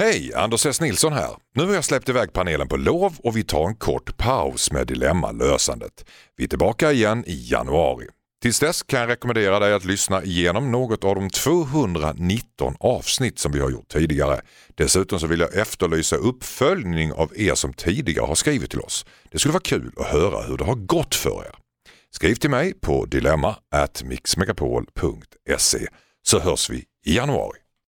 Hej, Anders S Nilsson här. Nu har jag släppt iväg panelen på lov och vi tar en kort paus med dilemmalösandet. Vi är tillbaka igen i januari. Tills dess kan jag rekommendera dig att lyssna igenom något av de 219 avsnitt som vi har gjort tidigare. Dessutom så vill jag efterlysa uppföljning av er som tidigare har skrivit till oss. Det skulle vara kul att höra hur det har gått för er. Skriv till mig på dilemma@mixmegapol.se så hörs vi i januari.